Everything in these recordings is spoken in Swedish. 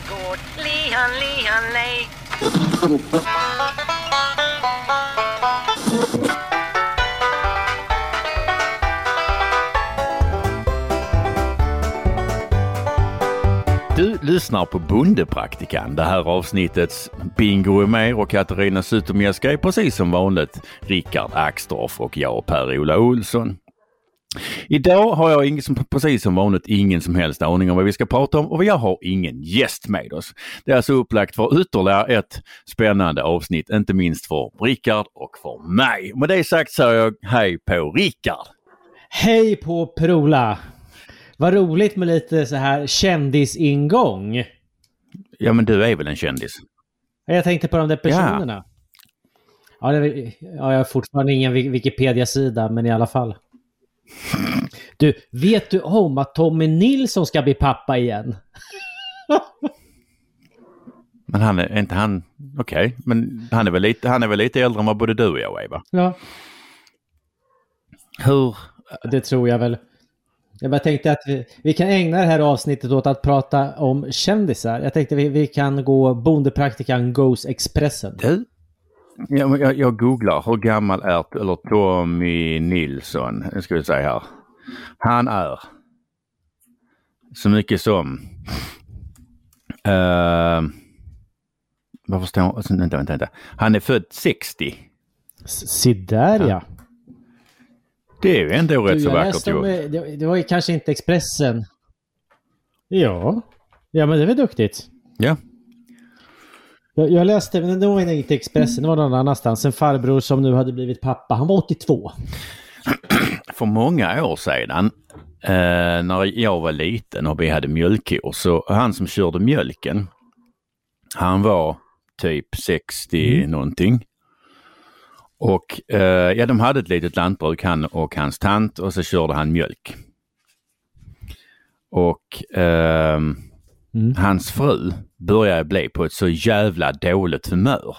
gård. Lihan, lihan, lej. Du lyssnar på Bondepraktikan. Det här avsnittets Bingo är med och Katarina Zytomierska är precis som vanligt Rickard Axdorff och jag Per-Ola Olsson. Idag har jag ingen, precis som vanligt ingen som helst aning om vad vi ska prata om och jag har ingen gäst med oss. Det är alltså upplagt för ytterligare ett spännande avsnitt, inte minst för Rickard och för mig. Med det sagt säger jag hej på Rickard! Hej på Per-Ola! Vad roligt med lite så här kändisingång. Ja men du är väl en kändis? Jag tänkte på de där personerna. Ja, det, ja jag har fortfarande ingen Wikipedia-sida, men i alla fall. Du, vet du om att Tommy Nilsson ska bli pappa igen? men han är inte han, okej, okay. men han är, väl lite, han är väl lite äldre än vad både du och jag är va? Ja. Hur? Det tror jag väl. Jag bara tänkte att vi, vi, kan ägna det här avsnittet åt att prata om kändisar. Jag tänkte vi, vi kan gå Bondepraktikan Goes Expressen. Du, jag, jag, jag, googlar hur gammal är eller Tommy Nilsson, Nu ska vi säga här. Han är så mycket som... Uh, varför står han? Alltså, vänta, vänta, vänta. Han är född 60. Se där ja. ja. Det är ju ändå rätt så vackert gjort. Det, det var ju kanske inte Expressen. Ja. Ja men det var duktigt. Ja. Jag, jag läste, men det var inte Expressen, det var någon annanstans. En farbror som nu hade blivit pappa. Han var 82. För många år sedan eh, när jag var liten och vi hade mjölkkor så han som körde mjölken han var typ 60 mm. någonting. Och eh, ja, de hade ett litet lantbruk han och hans tant och så körde han mjölk. Och eh, mm. hans fru började bli på ett så jävla dåligt humör.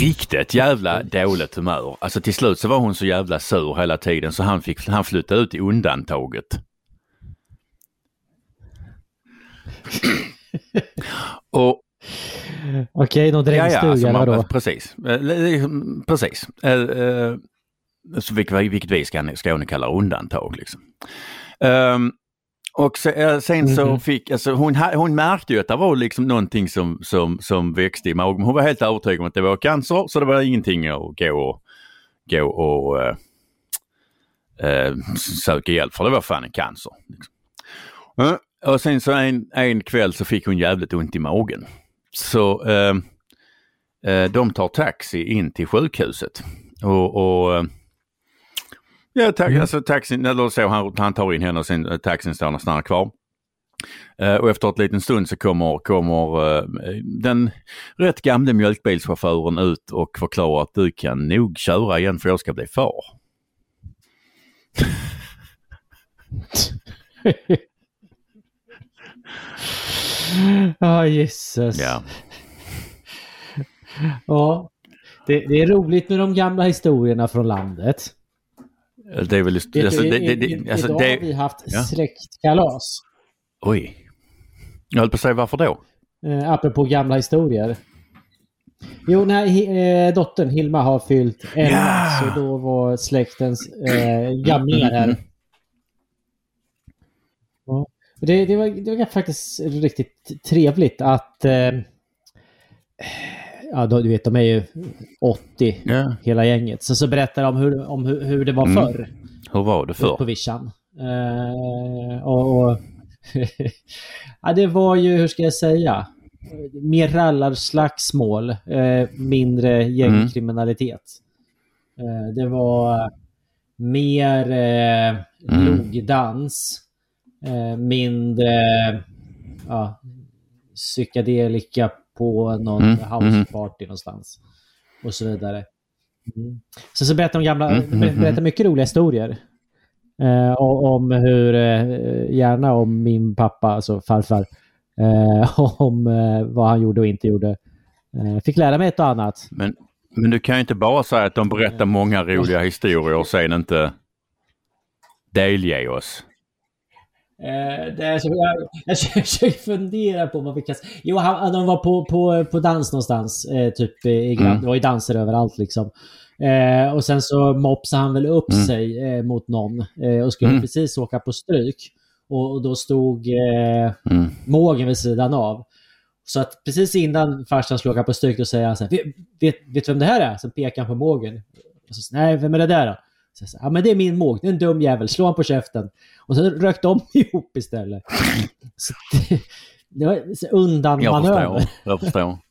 Riktigt jävla dåligt humör. Alltså till slut så var hon så jävla sur hela tiden så han fick han flytta ut i undantaget. och Okej, någon drängstuga ja, ja, alltså då? Precis, eh, precis. Eh, eh, så vilket vi i Skåne kallar undantag. Liksom. Um, och sen så mm -hmm. fick, alltså hon, hon märkte ju att det var liksom någonting som, som, som växte i magen. Hon var helt övertygad om att det var cancer så det var ingenting att gå och, gå och äh, äh, söka hjälp för. Det var fan en cancer. Liksom. Och sen så en, en kväll så fick hon jävligt ont i magen. Så de tar taxi in till sjukhuset. Och, och Ja, ta mm. alltså taxin, eller så han, han tar in henne och sen eh, taxin och stannar kvar. Uh, och efter ett liten stund så kommer, kommer uh, den rätt gamle mjölkbilschauffören ut och förklarar att du kan nog köra igen för jag ska bli far. Ja, oh, gisses. Ja. ja, det, det är roligt med de gamla historierna från landet. Det är väl just... Vet alltså, du, det, det, alltså, idag det, har vi haft ja. släktkalas. Oj. Jag höll på att säga varför då? Eh, apropå gamla historier. Jo, nej, eh, dottern Hilma har fyllt 11 ja! så då var släktens eh, gamlingar här. Mm. Ja. Det, det, var, det var faktiskt riktigt trevligt att eh, ja, du vet, de är ju 80, yeah. hela gänget. Så, så berättar de hur, om hur, hur det var mm. förr. Hur var det förr? På vischan. Uh, och, och ja, det var ju, hur ska jag säga, mer rallarslagsmål, uh, mindre gängkriminalitet. Mm. Uh, det var mer uh, mm. logdans, mindre ja, psykedelika på någon mm. houseparty mm. någonstans. Och så vidare. Mm. Så, så berättar de gamla, mm. mm berättar mm. mycket roliga historier. Eh, om hur, eh, gärna om min pappa, alltså farfar, eh, om eh, vad han gjorde och inte gjorde. Eh, fick lära mig ett och annat. Men, men du kan ju inte bara säga att de berättar många roliga historier och sen inte delge oss. Eh, det är så, jag, jag försöker fundera på vad vi kan... Jo, han, de var på, på, på dans någonstans. Eh, typ i Grand. Mm. Det var ju danser överallt liksom. Eh, och sen så mopsade han väl upp Mm. sig eh, mot någon eh, och skulle Mm. precis åka på stryk. Och, och då stod eh, Mm. mågen vid sidan av. Så att precis innan farsan skulle åka på stryk då säger han så här, vet, vet, vem det här är? Så pekar han på mågen. Så, Nej, vem är det där då? Så säger, ja men det är min måg, det är en dum jävel, slå han på käften. Och sen rök de ihop istället. Så det, det var så undan Jag manöver. förstår. Jag förstår.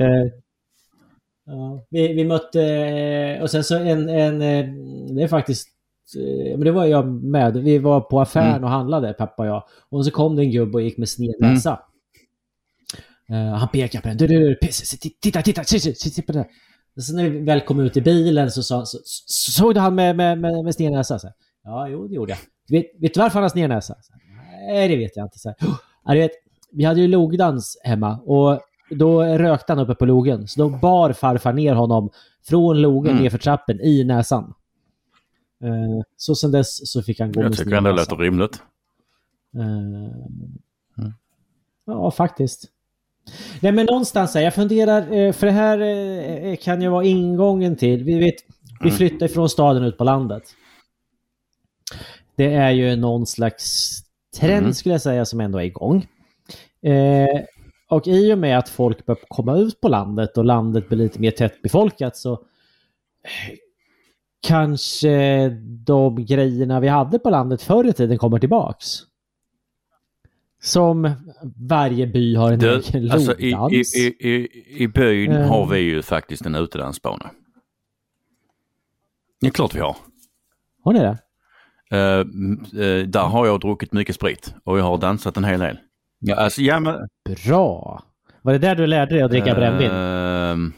Eh, ja, vi, vi mötte, eh, och sen så en, en eh, det är faktiskt, eh, men det var jag med. Vi var på affären Mm. och handlade, pappa och jag. Och så kom det en gubbe och gick med sned Mm. Eh, han pekade på den. Du, du, du, titta, titta, titta, titta på den. Sen när vi väl kom ut i bilen så sa så, så, såg du han med, med, med, med sned näsa? Så, här, ja, jo, det gjorde jag. Vet, vet du varför han har sned näsa? Så, här, Nej, det vet jag inte. Så, här, ja, vet, vi hade ju logdans hemma och då rökte han uppe på logen. Så då bar farfar ner honom från logen Mm. nerför trappen i näsan. Eh, så sen dess så fick han gå Jag med tycker sned ändå det låter rimligt. Eh, Ja, faktiskt. Nej, men någonstans här, jag funderar, eh, för det här eh, kan ju vara ingången till, vi vet, vi Mm. flyttar från staden ut på landet. Det är ju någon slags trend Mm. skulle jag säga som ändå är igång. Eh, och i och med att folk börjar komma ut på landet och landet blir lite mer tättbefolkat så eh, kanske de grejerna vi hade på landet förr i tiden kommer tillbaks. Som varje by har en Du, egen alltså i, i, i, i, I byn Eh. har vi ju faktiskt en utedansbana. Det är klart vi har. Har ni det? M- eh, där har jag druckit mycket sprit och jag har dansat en hel del. Ja, alltså, ja, men, Bra! Var det där du lärde dig att dricka brännvin?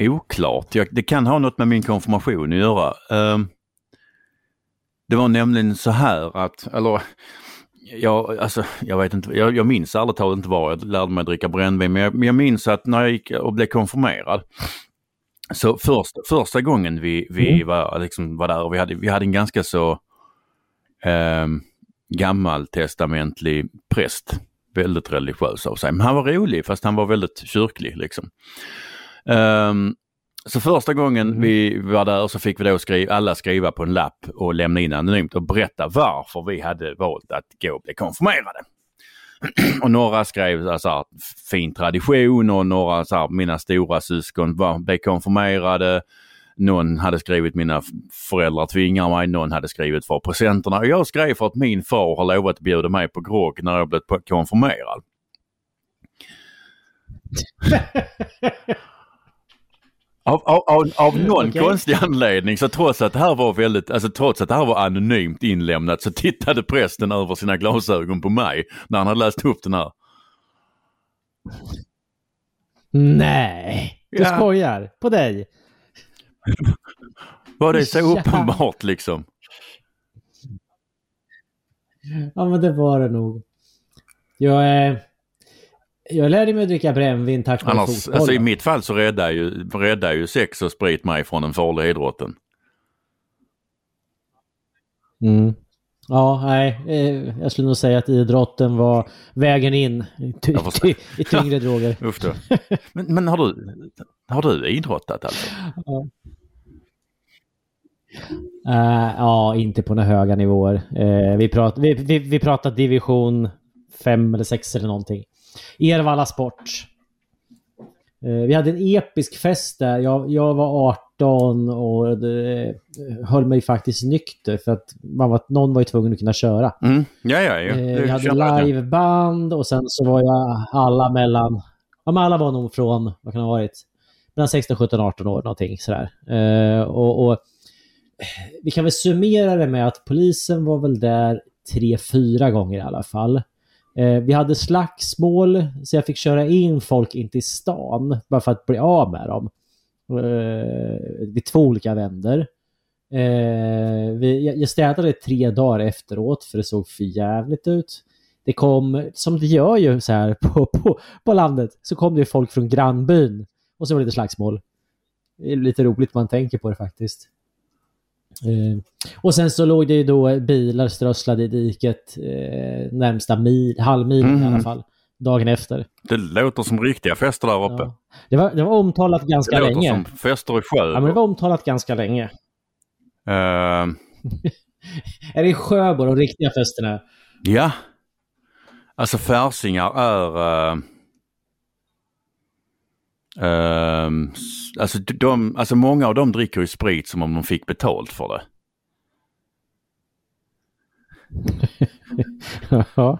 Oklart. Jag, det kan ha något med min konfirmation att göra. Det var nämligen så här att, eller jag, alltså, jag vet inte, jag, jag minns ärligt talat inte var jag lärde mig att dricka brännvin men jag, men jag minns att när jag gick och blev konfirmerad så först, första gången vi, vi Mm. var, liksom, var där och vi hade, vi hade en ganska så um, gammaltestamentlig präst. Väldigt religiös av sig. Men han var rolig fast han var väldigt kyrklig liksom. Ehm, så första gången Mm. vi var där så fick vi då skriva, alla skriva på en lapp och lämna in anonymt och berätta varför vi hade valt att gå och bli konfirmerade. och några skrev alltså, här, fin tradition och några så här, mina stora syskon var, blev konfirmerade. Någon hade skrivit mina föräldrar tvingar mig, någon hade skrivit för presenterna. Och jag skrev för att min far har lovat att bjuda mig på grogg när jag blev konfirmerad. Av, av, av, av någon Okej. konstig anledning så trots att det här var väldigt, alltså trots att det här var anonymt inlämnat så tittade prästen över sina glasögon på mig när han hade läst upp den här. Nej! Du Ja. skojar? På dig? Var det så Ja. uppenbart liksom? Ja, men det var det nog. Jag, eh, jag lärde mig att dricka brännvin tack vare fotbollen. alltså i mitt fall så räddar ju, räddar ju sex och sprit mig från den farliga idrotten. Mm. Ja, nej. Eh, jag skulle nog säga att idrotten var vägen in i, ty- ty- i tyngre droger. Usch då. Men, men har, du, har du idrottat alltså? Eh, ja, inte på några höga nivåer. Eh, vi, prat, vi, vi, vi pratar division 5 eller 6 eller någonting. Ervalla Sport. Eh, vi hade en episk fest där. Jag, jag var 18 och det, eh, höll mig faktiskt nykter för att man var, någon var ju tvungen att kunna köra. Mm. Ja, ja, ja. Eh, vi hade liveband och sen så var jag alla mellan... Ja, men alla var nog från, vad kan det ha varit? Mellan 16, 17, 18 år någonting sådär. Och, och vi kan väl summera det med att polisen var väl där tre, fyra gånger i alla fall. Eh, vi hade slagsmål så jag fick köra in folk in till stan bara för att bli av med dem. Eh, vid två olika vänder. Eh, vi, jag- städade tre dagar efteråt för det såg för jävligt ut. Det kom, som det gör ju så här på, på, på landet, så kom det ju folk från grannbyn och så var det lite slagsmål. Det är lite roligt man tänker på det faktiskt. Eh, och sen så låg det ju då bilar strösslade i diket eh, närmsta mil, halvmilen Mm. i alla fall. Dagen efter. Det låter som riktiga fester där uppe. Ja. Det, var, det var omtalat Det ganska låter länge. som fester i sjö. Ja, men det var omtalat ganska länge. Eh, Är det i Sjöbo de riktiga festerna? ja. Alltså färsingar är... eh, s- alltså, de, alltså många av dem dricker ju sprit som om de fick betalt för det. ja.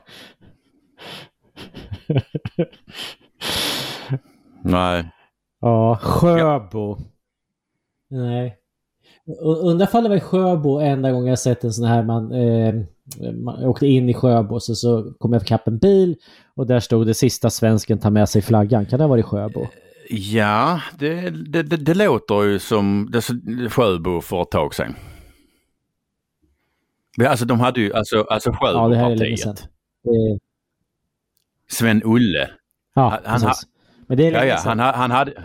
Nej. Ja, Sjöbo. Nej. Undrar ifall det var i Sjöbo enda gången jag sett en sån här man, eh, man åkte in i Sjöbo så, så kom jag ikapp en bil och där stod det sista svensken tar med sig flaggan. Kan det ha varit i Sjöbo? Ja, det, det, det, det låter ju som det, Sjöbo för ett tag sedan. Alltså de hade ju, alltså, alltså Ja, det. Sjöbopartiet. Sven-Olle. ja, Han-. Men det är Ja, ja, han, ha- han hade...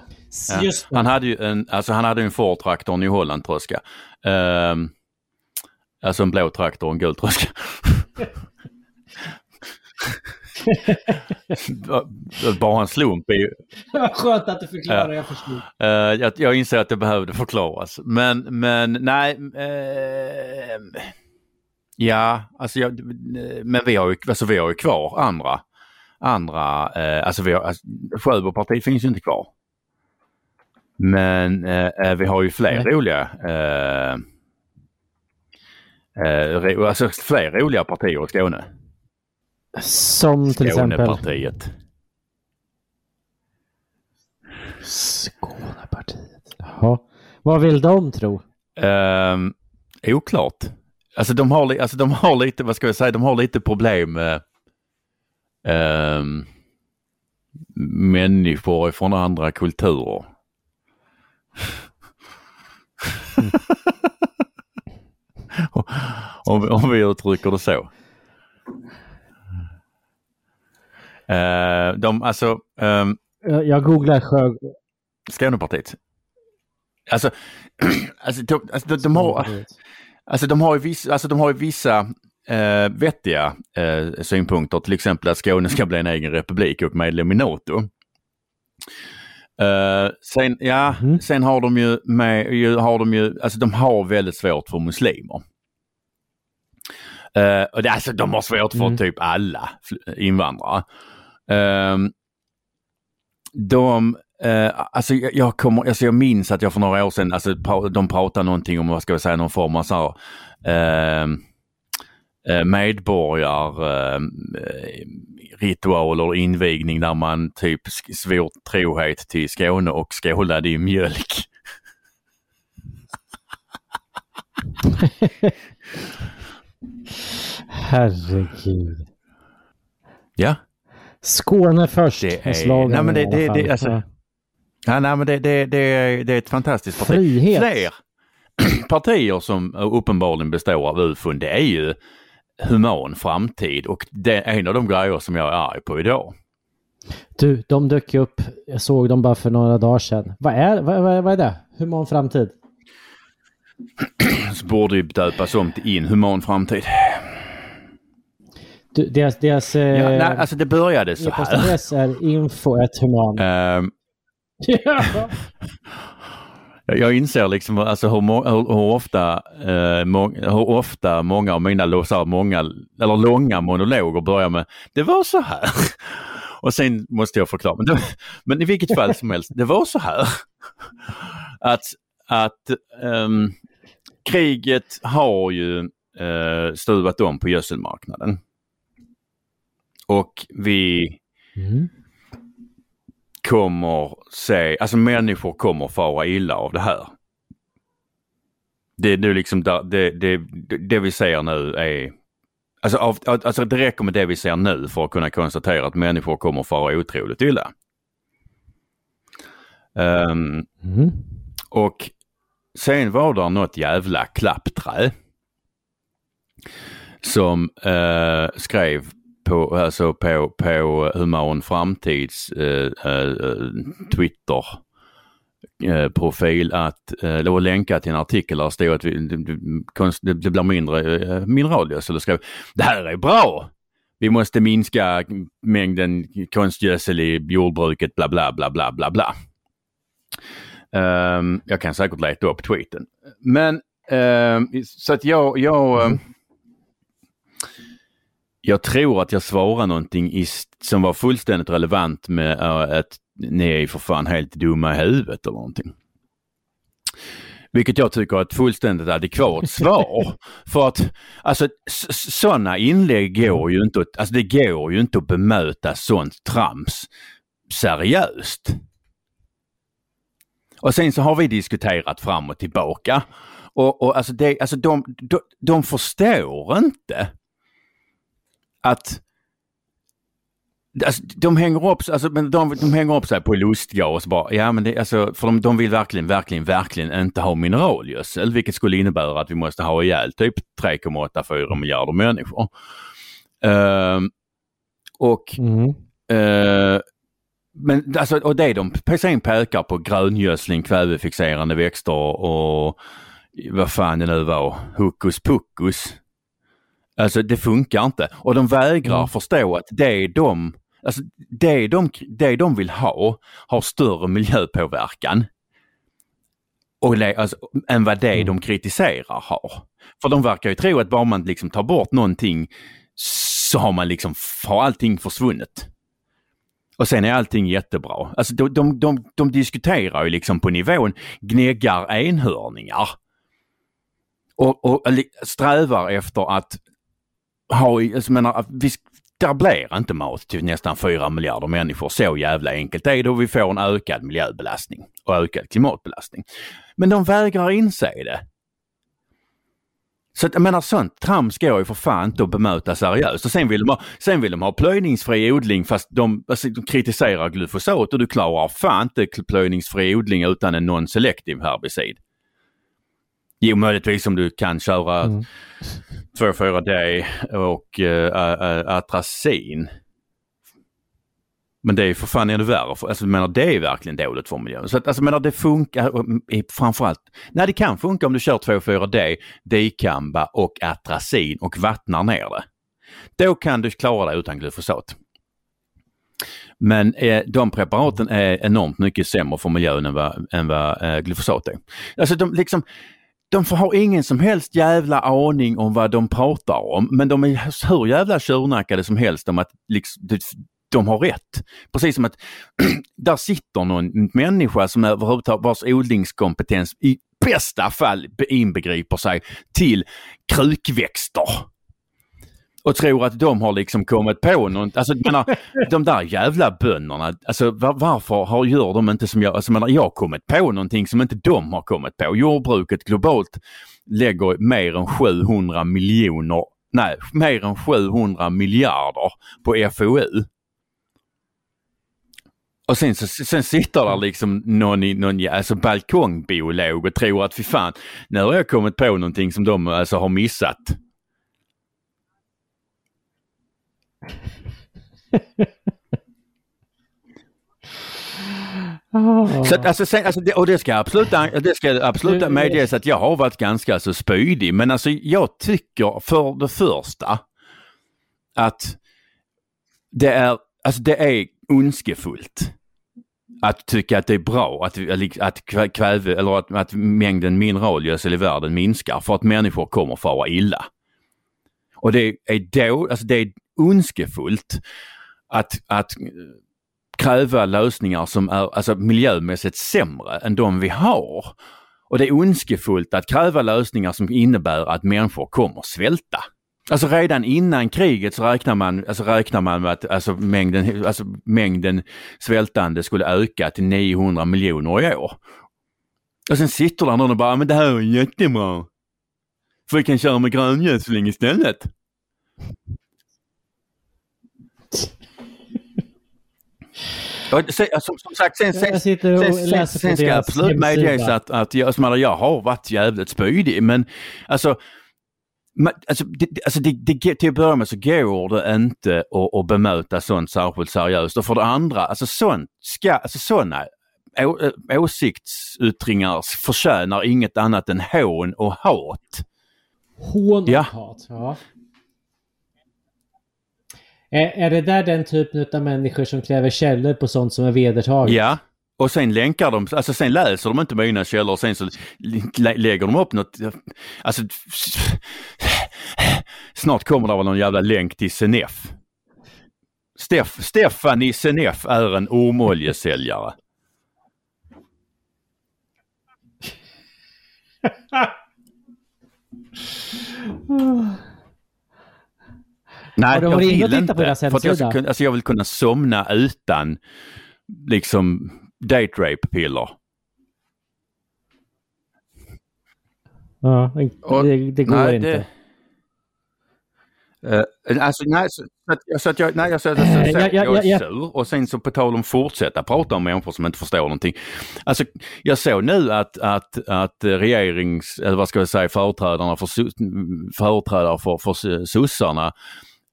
Ja. Han hade ju en, alltså han hade en Ford traktor, en i Holland tröska. Ehm, alltså en blå traktor och en gul tröska. Bara en slump är ju, Skönt att du förklarar, jag förstod. Eh, jag, jag inser att det behövde förklaras. Men, men nej. ehm, ja, alltså jag, men vi har, ju, alltså vi har ju kvar andra. Andra, uh, alltså vi har, alltså, Sjöbopartiet finns ju inte kvar. Men vi har ju fler Nej. roliga ro, alltså fler roliga partier i Skåne. Som till exempel... Skånepartiet. Skånepartiet. Jaha. Vad vill de tro? Um, oklart. Alltså de, har, alltså de har lite, vad ska jag säga, de har lite problem med ehm, människor från andra kulturer. om, vi- om vi uttrycker det så. Eh, de, alltså, um, Jag jag googlar Sjö... Skånepartiet. Alltså, alltså, de, alltså de, de har... Alltså de har ju vissa, alltså de har ju vissa eh, vettiga eh, synpunkter, till exempel att Skåne ska bli en egen republik och medlem i NATO. Eh, sen, ja, Mhm. sen har de ju med, ju, har de ju, alltså de har väldigt svårt för muslimer. Eh, och det, alltså de har svårt för Mm. typ alla invandrare. Ehm, de, eh, alltså jag, jag, kommer, alltså jag minns att jag för några år sedan, alltså de pratade någonting om, vad ska jag säga, någon form av så här, ehm, eh, medborgar eh, ritual eller invigning där man typ svor trohet till Skåne och skålade i mjölk. Herregud. Ja, Skåne först. Det är- nej, men det- det- det- alltså- Ja. nej, men det, det, det, det är ett fantastiskt parti. Frihet. Fler partier som uppenbarligen består av UFOn, det är ju human framtid och det är en av de grejer som jag är arg på idag. Du, de dök ju upp. Jag såg dem bara för några dagar sedan. Vad är, vad, vad, vad är det? Human framtid? Så borde ju döpas om till inhuman framtid. Du, deras deras Ja, eh, nej, alltså det började så här. e-postadress är info ett human. Ehm, Ja. Jag inser liksom alltså hur, må- hur, hur, ofta, eh, må, hur ofta många av mina här, många, eller långa monologer börjar med Det var så här. Och sen måste jag förklara. Men, det, men i vilket fall som helst, det var så här. Att, att ehm, kriget har ju eh, stuvat om på gödselmarknaden. Och vi Mm. kommer se, alltså människor kommer fara illa av det här. Det är nu liksom det, det, det vi ser nu är Alltså, av, alltså det räcker med det vi ser nu för att kunna konstatera att människor kommer fara otroligt illa. Ehm, Mm. och sen var det något jävla klappträ som eh, skrev på, alltså på, på Human Framtids eh, eh, Twitter eh, profil att, eh, det var länkat till en artikel där det stod att vi, det, det, blir mindre eh, mineralgödsel och skrev det här är bra! Vi måste minska mängden konstgödsel i jordbruket bla bla bla bla bla bla. Um, jag kan säkert leta upp tweeten. Men um, så att jag, jag mm jag tror att jag svarade någonting i, som var fullständigt relevant med uh, att ni är för fan helt dumma i huvudet eller någonting. Vilket jag tycker är ett fullständigt adekvat svar. För att alltså sådana inlägg går ju inte, att, alltså det går ju inte att bemöta sånt trams seriöst. Och sen så har vi diskuterat fram och tillbaka. Och, och alltså, det, alltså de, de, de förstår inte att Alltså, de hänger upp, alltså, men de, de hänger upp sig på lustgas bara. Ja men det, alltså, för de, de vill verkligen, verkligen, verkligen inte ha mineralgödsel vilket skulle innebära att vi måste ha ihjäl typ 3,84 miljarder människor. Uh, och mm. uh, men alltså, och det de sen pekar på gröngödsling, kvävefixerande växter och vad fan det nu var, hokus pokus. Alltså det funkar inte och de vägrar mm. förstå att det de, alltså, det, de, det de vill ha har större miljöpåverkan och, alltså, än vad det mm. de kritiserar har. För de verkar ju tro att bara man liksom tar bort någonting så har man liksom, har allting försvunnit. Och sen är allting jättebra. Alltså de, de, de, de diskuterar ju liksom på nivån gnäggar enhörningar. Och, och strävar efter att ha, alltså menar, äh, vi, där blir inte mat till nästan 4 miljarder människor. Så jävla enkelt är det och vi får en ökad miljöbelastning och ökad klimatbelastning. Men de vägrar inse det. Så att, jag menar sånt trams går ju för fan inte att bemöta seriöst. Och sen vill de ha, sen vill de ha plöjningsfri odling fast de, alltså, de kritiserar glyfosat och du klarar fan inte plöjningsfri odling utan en non-selective herbicid. Jo, möjligtvis om du kan köra mm. 2,4-D och äh, Atrazin. Men det är för fan ännu värre. Alltså, menar, det är verkligen dåligt för miljön. Så att, alltså, menar, det funkar framförallt, nej det kan funka om du kör 2,4-D, dikamba och Atrazin och vattnar ner det. Då kan du klara dig utan glyfosat. Men eh, de preparaten är enormt mycket sämre för miljön än vad, än vad eh, glyfosat är. Alltså de liksom, de har ingen som helst jävla aning om vad de pratar om, men de är hur jävla tjurnackade som helst om att liksom, de har rätt. Precis som att där sitter någon människa som överhuvudtaget vars odlingskompetens i bästa fall inbegriper sig till krukväxter och tror att de har liksom kommit på något. Alltså menar, de där jävla bönderna, alltså var, varför har, gör de inte som jag? Alltså menar, jag har kommit på någonting som inte de har kommit på. Jordbruket globalt lägger mer än 700 miljoner, nej, mer än 700 miljarder på FoU. Och sen, så, sen sitter där liksom någon, någon alltså balkongbiolog och tror att fy fan, nu har jag kommit på någonting som de alltså har missat. Oh. Så att, alltså, sen, alltså, det, och det ska absolut, det ska absolut medges att jag har varit ganska så spydig men alltså jag tycker för det första att det är, alltså det är ondskefullt att tycka att det är bra att, att kväve eller att, att mängden mineralgödsel i världen minskar för att människor kommer fara illa. Och det är då, alltså det är ondskefullt att, att eh, kräva lösningar som är alltså, miljömässigt sämre än de vi har. Och det är ondskefullt att kräva lösningar som innebär att människor kommer svälta. Alltså redan innan kriget så räknar man, alltså räknar man med att alltså mängden, alltså mängden svältande skulle öka till 900 miljoner i år. Och sen sitter där någon och bara, men det här är jättebra. För vi kan köra med gröngödsling istället. Som, som sagt, sen, sen, sen, sen, sen ska jag absolut medges att, att jag, som jag har varit jävligt spydig men alltså Alltså, det, alltså det, det, till att börja med så går det inte att, att bemöta sånt särskilt seriöst och för det andra, alltså sånt ska, alltså sådana å, äh, åsiktsyttringar förtjänar inget annat än hån och hat. Hån och Ja. hat. Ja. Är, är det där den typen av människor som kräver källor på sånt som är vedertaget? Ja, och sen länkar de, alltså sen läser de inte mina källor och sen så lä- lägger de upp något, alltså snart kommer det väl någon jävla länk till Senef. Steff, Stefan i Senef är en ormoljesäljare. Nej, jag vill på inte. deras För att jag, ska alltså jag vill kunna somna utan liksom date rape-piller. Ja, Och- det, det går nej, inte. det- Eh, alltså, nej, så, så, att, så att jag, nej, jag, så, så, så, så, Eh, ja, ja, jag är sur och sen så på tal om fortsätta prata om människor som inte förstår någonting. Alltså, jag såg nu att, att, att regerings, eller vad ska jag säga, företrädarna för, företrädare för, för sossarna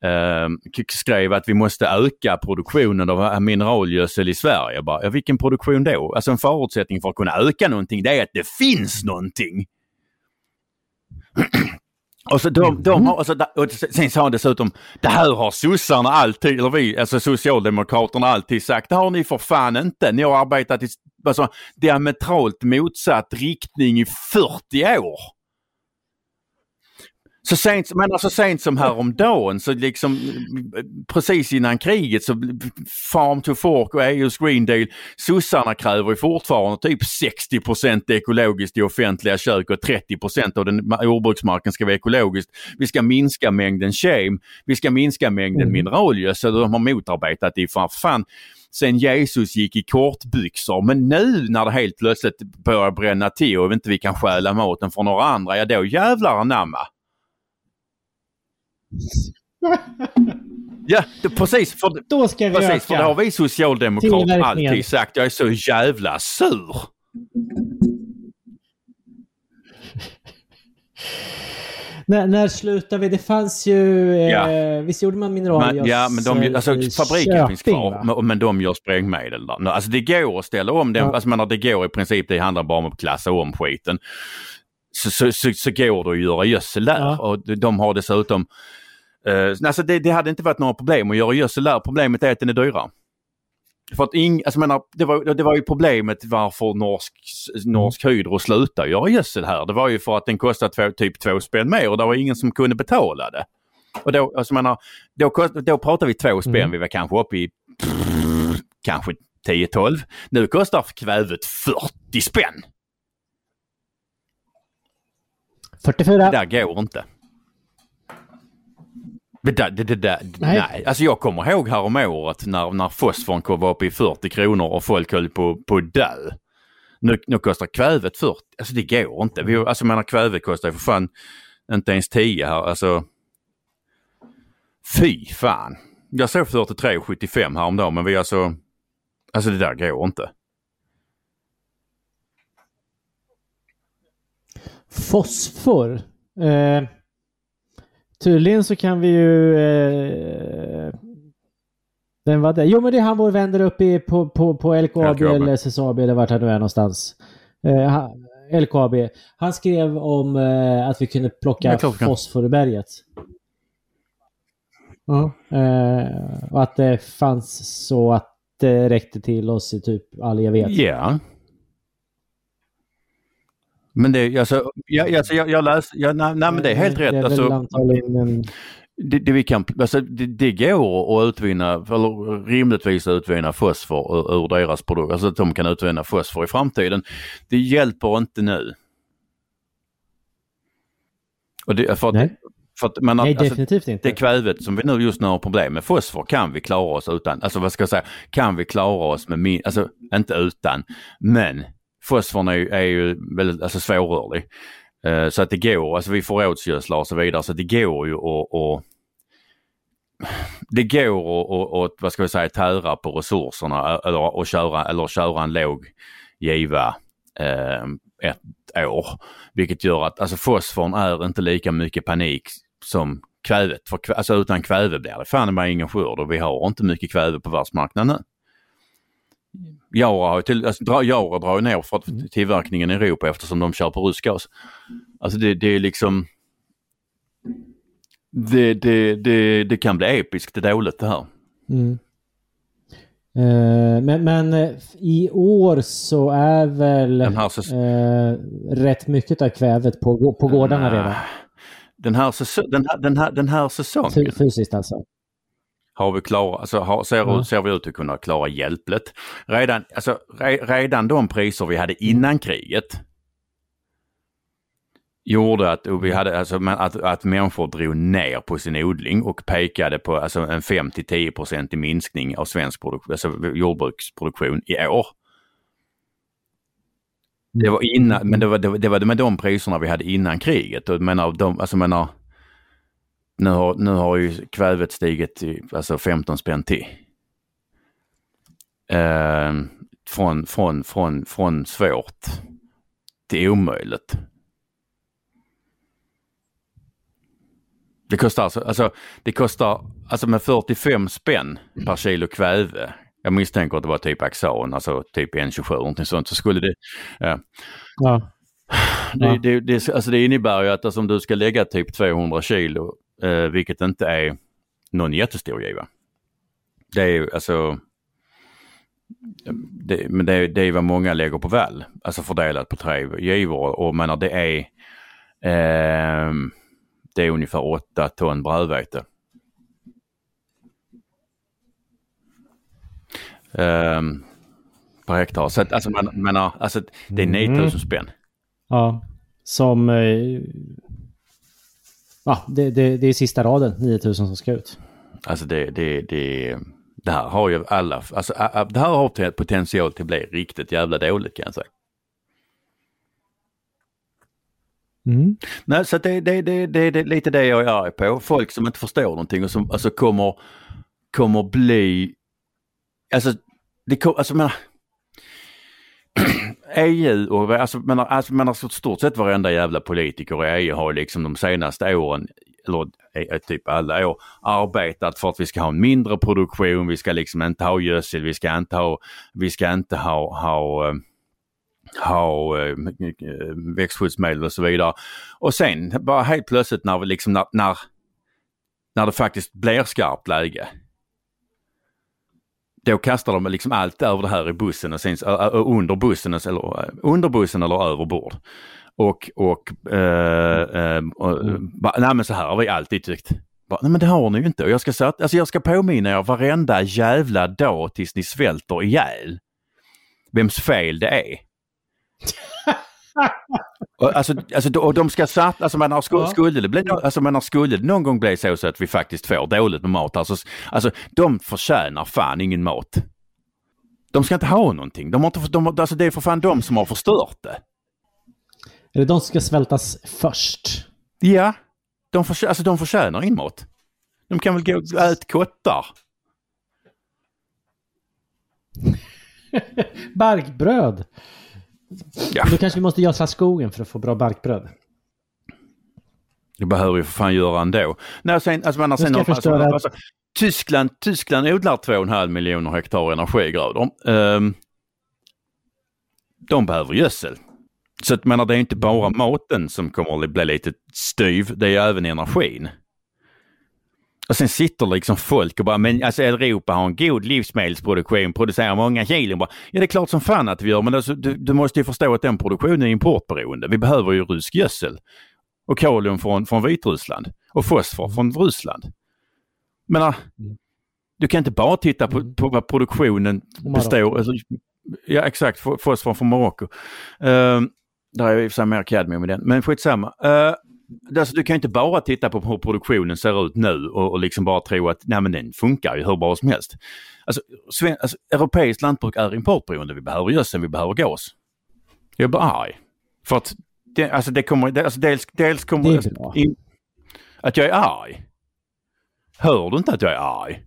eh, skrev att vi måste öka produktionen av mineralgödsel i Sverige. Bara, ja, vilken produktion då? Alltså en förutsättning för att kunna öka någonting det är att det finns någonting. Och så de, de har, och så, och sen sa han dessutom, det här har sossarna alltid, eller vi, alltså socialdemokraterna alltid sagt, det har ni för fan inte. Ni har arbetat i alltså, diametralt motsatt riktning i 40 år. Så sent, men alltså sent som häromdagen så liksom precis innan kriget så Farm to Fork och EUs Green Deal, sossarna kräver ju fortfarande typ 60% ekologiskt i offentliga kök och 30% av den ma- jordbruksmarken ska vara ekologiskt. Vi ska minska mängden kem, vi ska minska mängden Mm. mineralgödsel och de har motarbetat det för fan sen Jesus gick i kortbyxor. Men nu när det helt plötsligt börjar bränna till och inte vi kan stjäla maten från några andra, ja då jävlar anamma. Ja, det, precis. För, Då ska vi precis, för det har vi socialdemokrater alltid sagt. Jag är så jävla sur. När, när slutar vi? Det fanns ju... Eh, Ja. Visst gjorde man mineralgödsel ja, men de, alltså, fabriken Köping, finns kvar, va? men, de gör sprängmedel där. Alltså det går att ställa om den, Ja. alltså, men det går i princip, det handlar bara om att klassa om skiten. Så, så, så, så går det att göra gödsel där Ja. och de- har dessutom, eh, alltså det, det hade inte varit några problem att göra gödsel där, problemet är att den är dyrare. För att ing, alltså menar, det, var, det var ju problemet varför Norsk, norsk Hydro slutade göra gödsel här. Det var ju för att den kostade två, typ två spänn mer och det var ingen som kunde betala det. Och då, alltså menar, då, kost, då pratar vi två spänn, Mm. vi var kanske uppe i pff, kanske 10-12. Nu kostar kvävet 40 spänn. 44. Det där går inte. Det där, det, det där, nej. Nej. Alltså jag kommer ihåg här om året när, när fosforn var uppe i 40 kronor och folk höll på på dö. Nu, nu kostar kvävet 40, alltså det går inte. Vi, alltså jag menar kvävet kostar ju för fan inte ens 10 här. Alltså fy fan. Jag såg 43,75 häromdagen men vi alltså, alltså det där går inte. Fosfor. Eh, tydligen så kan vi ju... Eh, den var det. Jo men det är han vår vän där uppe i, på, på, på LKAB, LKAB. eller SSAB eller vart han nu är någonstans. Eh, han, LKAB. Han skrev om eh, att vi kunde plocka fosfor i berget. Ja. Eh, och att det fanns så att det räckte till oss i typ all evighet. Ja. Men det, alltså, jag, alltså, jag, jag läste, ja, nej, nej men det är helt rätt. Det är Alltså, det, det, vi kan, alltså, det, det går att utvinna, eller rimligtvis utvinna fosfor ur, ur deras produkt, alltså att de kan utvinna fosfor i framtiden. Det hjälper inte nu. Och det, för att, Nej. för att, men, Nej, alltså, definitivt inte. det kvävet som vi nu just nu har problem med, fosfor kan vi klara oss utan, alltså vad ska jag säga, kan vi klara oss med min, alltså inte utan, men fosforn är, ju- är ju väldigt alltså, svårrörlig. Eh, så att det går, alltså vi förrådsgödslar och så vidare, så det går ju att, att det går att, vad ska vi säga, tära på resurserna eller, och köra, eller köra en låg giva eh, ett år. Vilket gör att alltså fosforn är inte lika mycket panik som kvävet. För, alltså utan kväve blir det fan med ingen skörd och vi har inte mycket kväve på världsmarknaden har till, alltså, dra, Jara drar ju ner för tillverkningen i Europa eftersom de kör på rysk gas. Alltså det, det är liksom det, det, det, det kan bli episkt det dåligt det här. Mm. Uh, men, men uh, i år så är väl uh, rätt mycket av kvävet på, på gårdarna redan? Den här, den här, den här, den här säsongen. Fysiskt alltså? Har vi klara, alltså har, ser, mm. ser vi ut att kunna klara hjälpligt. Redan, alltså, re, redan de priser vi hade innan kriget gjorde att, vi hade, alltså, att, att människor drog ner på sin odling och pekade på alltså, en 5-10 i minskning av svensk produk, alltså, jordbruksproduktion i år. Det var innan, men det var, det, var, det var med de priserna vi hade innan kriget. Och menar, de, alltså, menar, nu, har, nu har ju kvävet stigit till alltså 15 spänn till. Eh, från, från, från, från svårt till omöjligt. Det kostar alltså, alltså, det kostar alltså med 45 spänn per kilo kväve. Jag misstänker att det var typ Axan, alltså typ N27 någonting sånt. Så skulle det... Ja. ja. Det, det, det, alltså det innebär ju att alltså, om du ska lägga typ 200 kilo, eh, vilket inte är någon jättestor giva. Det är ju alltså... Det, men det, det är vad många lägger på vall, alltså fördelat på tre givor och menar det är... Eh, det är ungefär 8 ton brödvete. Um, per hektar. Så att, alltså, man, menar, alltså, det är 9000 mm. spänn. Ja, som... Eh, ja, det, det, det är sista raden, 9000 som ska ut. Alltså det, det, det, det här har ju alla, alltså det här har potential till att bli riktigt jävla dåligt kan jag säga. Mm. Nej, så det, det, det, det, det är lite det jag är arg på. Folk som inte förstår någonting och som alltså kommer, kommer bli... Alltså, det kommer, alltså menar, EU och alltså, men, alltså, men alltså stort sett varenda jävla politiker i EU har liksom de senaste åren, eller eh, eh, typ alla år, arbetat för att vi ska ha en mindre produktion, vi ska liksom inte ha gödsel, vi ska inte ha, vi ska inte ha, ha eh, ha växtskyddsmedel och så vidare. Och sen bara helt plötsligt när, liksom, när, när, när det faktiskt blir skarpt läge. Då kastar de liksom allt över det här i bussen och sen, under bussen eller under bussen eller över bord. Och, och, eh, eh, och eh, nej men så här har vi alltid tyckt. Bara, nej men det har ni ju inte och jag ska, alltså jag ska påminna er varenda jävla dag tills ni svälter ihjäl. Vems fel det är och, alltså, alltså, och de ska satsa, alltså man har, skulle, ja. skulle, det bli, alltså man har, skulle det någon gång bli så, så att vi faktiskt får dåligt med mat, alltså, alltså de förtjänar fan ingen mat. De ska inte ha någonting. De har inte, de, alltså det är för fan de som har förstört det. Är det de som ska svältas först? Ja, de, för, alltså, de förtjänar ingen mat. De kan väl gå och äta kottar. Barkbröd. Ja. Då kanske vi måste gödsla skogen för att få bra barkbröd. Det behöver vi för fan göra ändå. Nej, sen, alltså, men, sen, alltså, alltså, Tyskland, Tyskland odlar 2,5 miljoner hektar energigrödor. Um, de behöver gödsel. Så att, menar, det är inte bara maten som kommer att bli lite styv, det är även energin. Och sen sitter liksom folk och bara, men alltså Europa har en god livsmedelsproduktion, producerar många kilon. Bara, ja det är klart som fan att vi gör, men alltså, du, du måste ju förstå att den produktionen är importberoende. Vi behöver ju rysk gödsel. Och kalium från, från Vitryssland. Och fosfor från Ryssland. Men mm. du kan inte bara titta på, på vad produktionen består alltså, Ja exakt, fosfor från Marocko. Uh, där är i och för sig mer kadmium i den, men skitsamma. Uh, Alltså, du kan inte bara titta på hur produktionen ser ut nu och, och liksom bara tro att nej, men den funkar ju hur bra som helst. Alltså, sven, alltså, europeiskt lantbruk är importberoende. Vi behöver gödsel, vi behöver gås. Jag blir arg. För att det, alltså det kommer, det, alltså dels, dels kommer... Det är in, att jag är arg. Hör du inte att jag är arg?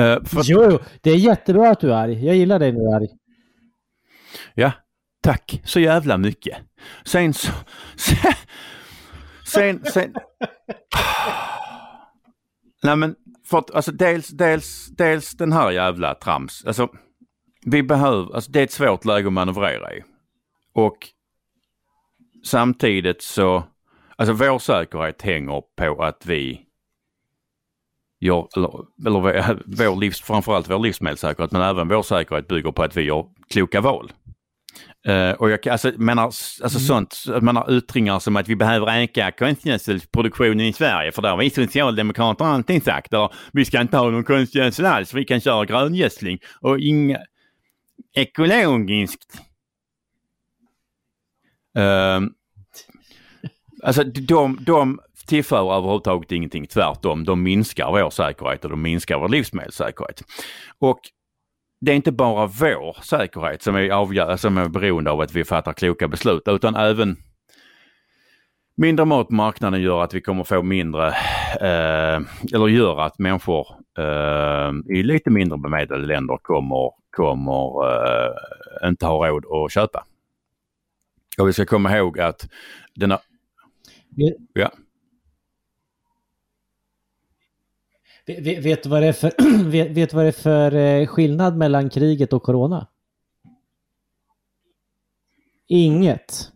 Uh, för, jo, jo, det är jättebra att du är arg. Jag gillar dig när du är arg. Ja, Tack så jävla mycket. Sen så... Sen... sen, sen nej men för att alltså dels, dels, dels den här jävla trams. Alltså vi behöver, alltså det är ett svårt läge att manövrera i. Och samtidigt så, alltså vår säkerhet hänger på att vi gör, eller, eller vår livs, framförallt vår livsmedelssäkerhet men även vår säkerhet bygger på att vi gör kloka val. Uh, och jag alltså, menar, alltså mm. sånt, menar utringar som att vi behöver öka konstgödselproduktionen i Sverige för där har vi socialdemokrater alltid sagt. Där, vi ska inte ha någon konstgödsel alls, vi kan köra gröngödsling och inga ekologiskt. Uh, alltså de, de tillför överhuvudtaget ingenting, tvärtom. De minskar vår säkerhet och de minskar vår livsmedelssäkerhet. Och det är inte bara vår säkerhet som är, avgör, som är beroende av att vi fattar kloka beslut utan även mindre mat på marknaden gör att vi kommer få mindre, eh, eller gör att människor eh, i lite mindre bemedlade länder kommer, kommer eh, inte ha råd att köpa. Och vi ska komma ihåg att denna... Ja. Vet, vet, du vad det är för, vet, vet vad det för eh, skillnad mellan kriget och corona? Inget.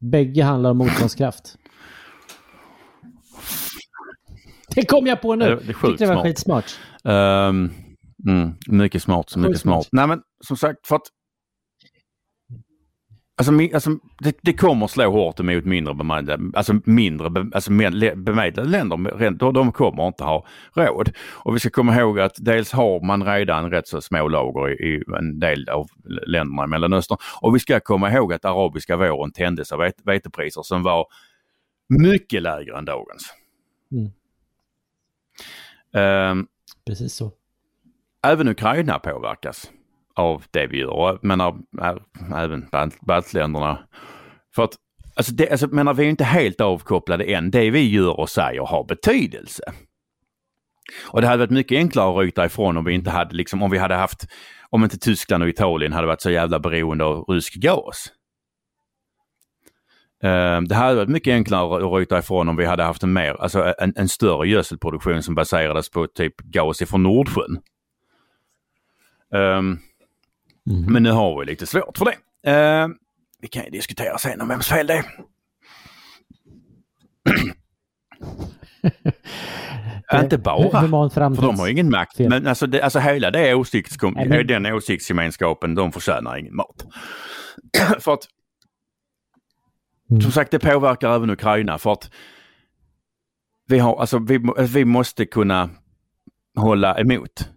Bägge handlar om motståndskraft. Det kom jag på nu. Det, det är sjukt det var smart. skitsmart. Um, mm, mycket smart, mycket smart. smart. Nej men som sagt, för att Alltså, alltså det, det, kommer slå hårt emot mindre bemedlade, alltså mindre alltså bemedlade länder. De kommer inte ha råd. Och vi ska komma ihåg att dels har man redan rätt så små lager i, i en del av länderna i Mellanöstern. Och vi ska komma ihåg att arabiska våren tändes av vetepriser som var mycket lägre än dagens. Mm. Um, Precis så. Även Ukraina påverkas av det vi gör. men äh, även baltländerna. För att, alltså, det, alltså menar, vi är inte helt avkopplade än. Det vi gör och säger har betydelse. Och det hade varit mycket enklare att ryta ifrån om vi inte hade, liksom, om vi hade haft, om inte Tyskland och Italien hade varit så jävla beroende av rysk gas. Ehm, det hade varit mycket enklare att ryta ifrån om vi hade haft en mer, alltså en, en större gödselproduktion som baserades på typ gas ifrån Nordsjön. Um, Mm. Men nu har vi lite svårt för det. Uh, vi kan ju diskutera sen om vems fel det är. Inte bara, för de har ingen makt. Men alltså, det, alltså hela det åsiktskom- men... den åsiktsgemenskapen, de förtjänar ingen mat. för att, mm. som sagt, det påverkar även Ukraina för att vi, har, alltså, vi, vi måste kunna hålla emot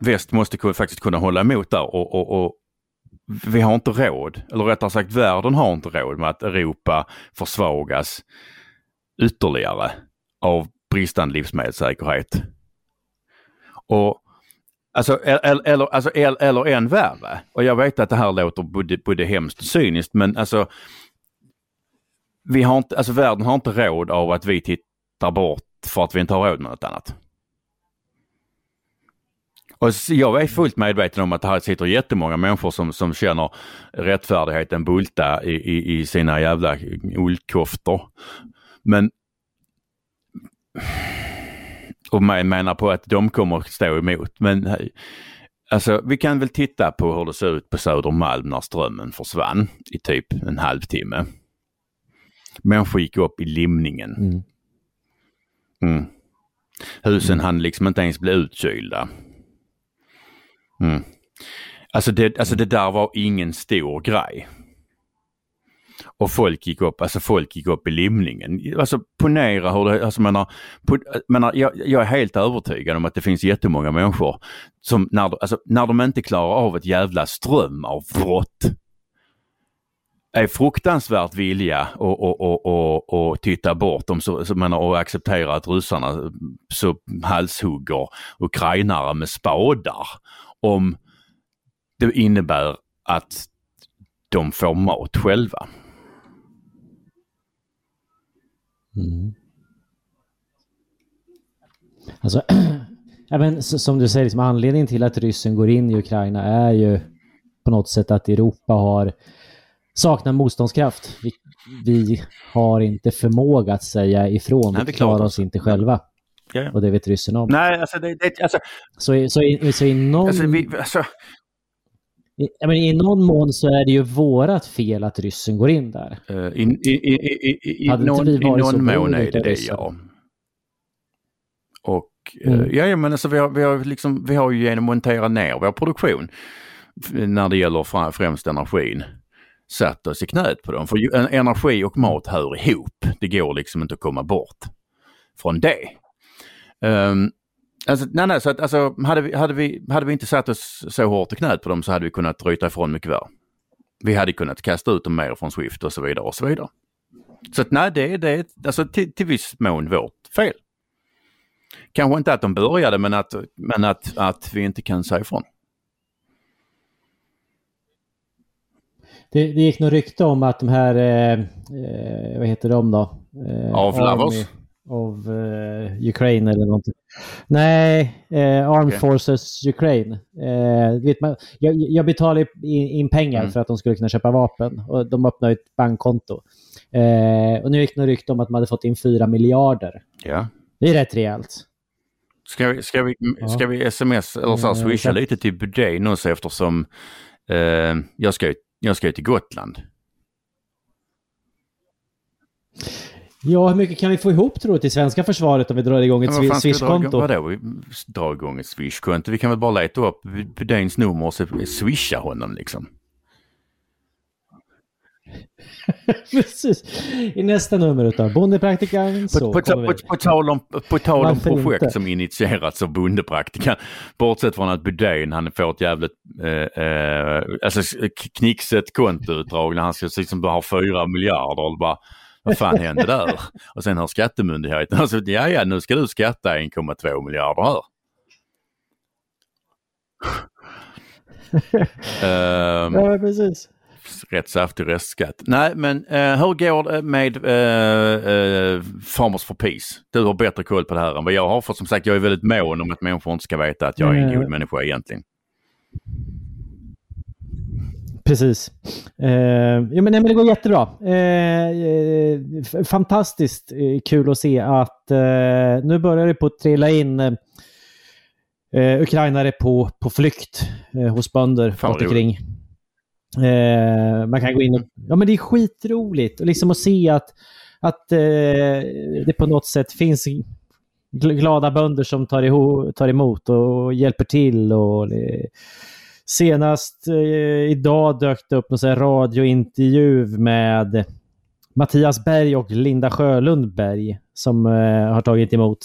väst måste faktiskt kunna hålla emot där och, och, och vi har inte råd, eller rättare sagt världen har inte råd med att Europa försvagas ytterligare av bristande livsmedelssäkerhet. Och Alltså, eller, eller, alltså, e-, eller än värre, och jag vet att det här låter både, både hemskt och cyniskt men alltså vi har inte, alltså världen har inte råd av att vi tittar bort för att vi inte har råd med något annat. Och jag är fullt medveten om att här sitter jättemånga människor som, som känner rättfärdigheten bulta i, i, i sina jävla ullkoftor. Men och man menar på att de kommer att stå emot. Men alltså vi kan väl titta på hur det ser ut på Södermalm när strömmen försvann i typ en halvtimme. Människor gick upp i limningen. Mm. Mm. Husen mm. hann liksom inte ens bli utkylda. Mm. Alltså, det, alltså det där var ingen stor grej. Och folk gick upp, alltså folk gick upp i limningen. Alltså ponera hur det, alltså menar, på, menar jag, jag, är helt övertygad om att det finns jättemånga människor som när, alltså, när de inte klarar av ett jävla strömavbrott är fruktansvärt vilja och, och, och, och, och titta bort dem så, så menar, och acceptera att ryssarna eh, så halshugger ukrainare med spadar om det innebär att de får mat själva. Mm. Alltså, ja, som du säger, liksom, anledningen till att ryssen går in i Ukraina är ju på något sätt att Europa har saknar motståndskraft. Vi, vi har inte förmåga att säga ifrån, vi klarar oss inte själva. Ja, ja. Och det vet ryssen om. Nej, alltså, det, det, alltså, Så, så, i, så i, någon, alltså, vi, alltså i, men i någon mån så är det ju vårat fel att ryssen går in där. eh, i, i, i, i, i, i Hade inte någon, vi i varit någon mån är det det, ryssen? ja. Och eh, Mm. ja, ja, men alltså vi har, vi, har liksom, vi har ju genom att montera ner vår produktion när det gäller främst energin satt oss i knät på dem. För energi och mat hör ihop. Det går liksom inte att komma bort från det. Um, alltså, nej, nej, så att, alltså, hade, vi, hade, vi, hade vi inte satt oss så hårt i knät på dem så hade vi kunnat ryta ifrån mycket värre. Vi hade kunnat kasta ut dem mer från Swift och så vidare och så vidare. Så att nej, det, är- det är alltså, till, till viss mån vårt fel. Kanske inte att de började men att, men att, att vi inte kan säga ifrån. Det, det gick nog rykte om att de här, eh, eh, vad heter de då? Eh, Avlavos? Of eh, Ukraine eller någonting. Nej, eh, Armed Okej. Forces Ukraine. Eh, vet man, jag, jag betalade in, in pengar Mm. för att de skulle kunna köpa vapen och de öppnade ett bankkonto. Eh, och nu gick det rykte om att man hade fått in 4 miljarder. Ja. Det är rätt rejält. Ska vi, ska vi, ska vi sms eller så här, Mm, swisha så- lite till Budén också eftersom eh, jag, ska, jag ska till Gotland. Ja, hur mycket kan vi få ihop tror du till svenska försvaret om vi drar igång ett dra igång- Swish-konto? Vadå? Vi drar igång ett Swish-konto? Vi kan väl bara leta upp Budéns nummer och swisha honom liksom. Precis. I nästa nummer utav Bondepraktikan så På, på, på, på tal om, på tal om projekt inte? som initierats av Bondepraktikan, bortsett från att Budén han får ett jävligt eh, eh, alltså, knixigt kontoutdrag när han ska liksom bara ha fyra miljarder och bara vad fan hände där? Och sen har skattemyndigheten alltså, ja ja nu ska du skatta 1,2 miljarder här. Ehm, Ja, precis. rätt saftig restskatt. Nej, men eh, hur går det med eh, eh, Farmers for Peace? Du har bättre koll på det här än vad jag har. För som sagt, jag är väldigt mån om att människor inte ska veta att jag är en god människa egentligen. Precis. Eh, ja, men, nej, men det går jättebra. Eh, eh, fantastiskt eh, kul att se att eh, nu börjar det på att trilla in eh, ukrainare på, på flykt eh, hos bönder runt omkring. Man kan gå in och... Ja, men det är skitroligt. Och liksom att se att, att det på något sätt finns gl- glada bönder som tar, iho, tar emot och hjälper till. och Senast eh, idag dök det upp här radiointervju med Mattias Berg och Linda Sjölund Berg som eh, har tagit emot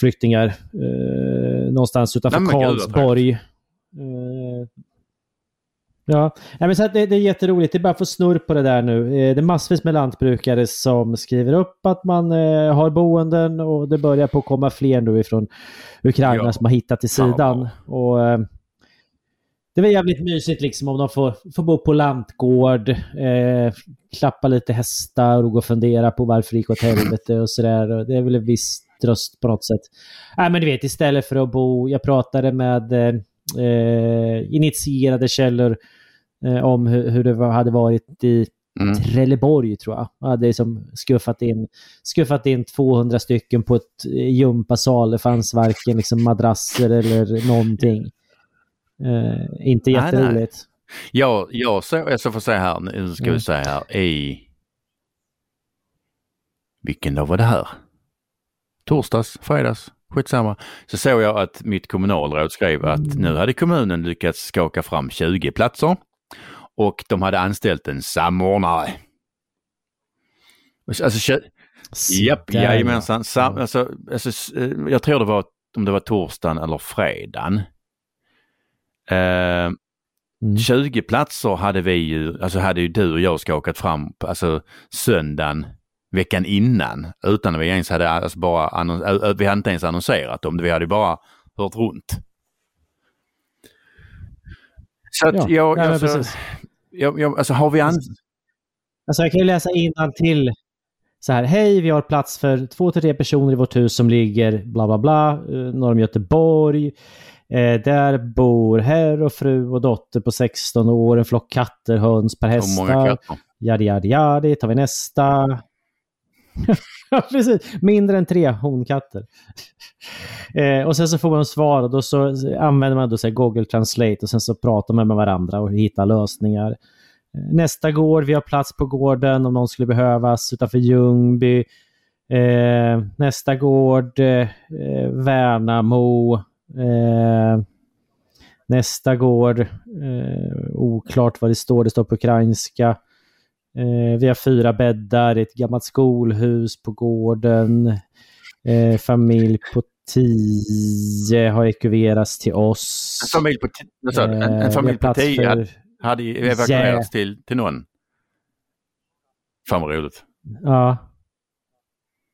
flyktingar eh, någonstans utanför Nej, Karlsborg. Eh, ja, Nej, men så det, det är jätteroligt. Det är bara att få snurr på det där nu. Eh, det är massvis med lantbrukare som skriver upp att man eh, har boenden och det börjar på att komma fler nu ifrån Ukraina Ja. som har hittat till sidan. Och, eh, det var jävligt mysigt liksom om de får, får bo på lantgård, eh, klappa lite hästar och gå och fundera på varför det gick åt helvete och sådär. Det är väl en viss tröst på något sätt. Nej men du vet, istället för att bo... Jag pratade med eh, eh, initierade källor eh, om hur, hur det var, hade varit i Mm. Trelleborg tror jag. Jag hade liksom skuffat in, skuffat in 200 stycken på ett eh, gympasal. Det fanns varken liksom madrasser eller någonting. Eh, inte Nej, nej. jätteroligt. Jag, jag, så, jag ska få säga här, nu ska Mm. vi säga här i... Vilken dag var det här? Torsdags, fredags, skitsamma. Så såg jag att mitt kommunalråd skrev att Mm. nu hade kommunen lyckats skaka fram 20 platser och de hade anställt en samordnare. Alltså, tjo- Japp, jajamensan. Sam, alltså, alltså, eh, jag tror det var om det var torsdagen eller fredagen. Eh, Mm. 20 platser hade vi ju, alltså hade ju du och jag skakat fram, alltså söndagen veckan innan utan att vi ens hade, alltså bara annons, vi hade inte ens annonserat om det, vi hade bara hört runt. Så att Ja, jag, nej, alltså, jag, jag, alltså har vi an... Alltså jag kan ju läsa till så här. Hej, vi har plats för två till tre personer i vårt hus som ligger bla bla bla eh, norr om Göteborg. Eh, där bor herr och fru och dotter på 16 år, en flock katter, höns per hästar. Jadi, jadi, jadi. Tar vi nästa. Precis. Mindre än tre honkatter. Eh, och sen så får man svar och då så använder man då så Google Translate och sen så pratar man med varandra och hittar lösningar. Eh, nästa gård, vi har plats på gården om någon skulle behövas utanför Ljungby. Eh, nästa gård, eh, Värnamo. Eh, nästa gård, eh, oklart vad det står, det står på ukrainska. Eh, vi har fyra bäddar, ett gammalt skolhus på gården. Eh, familj på tio har ekuverats till oss. En familj på, tio, en, en Eh, familj på tio hade, hade evakuerats till, till någon. Fan vad roligt. Ja.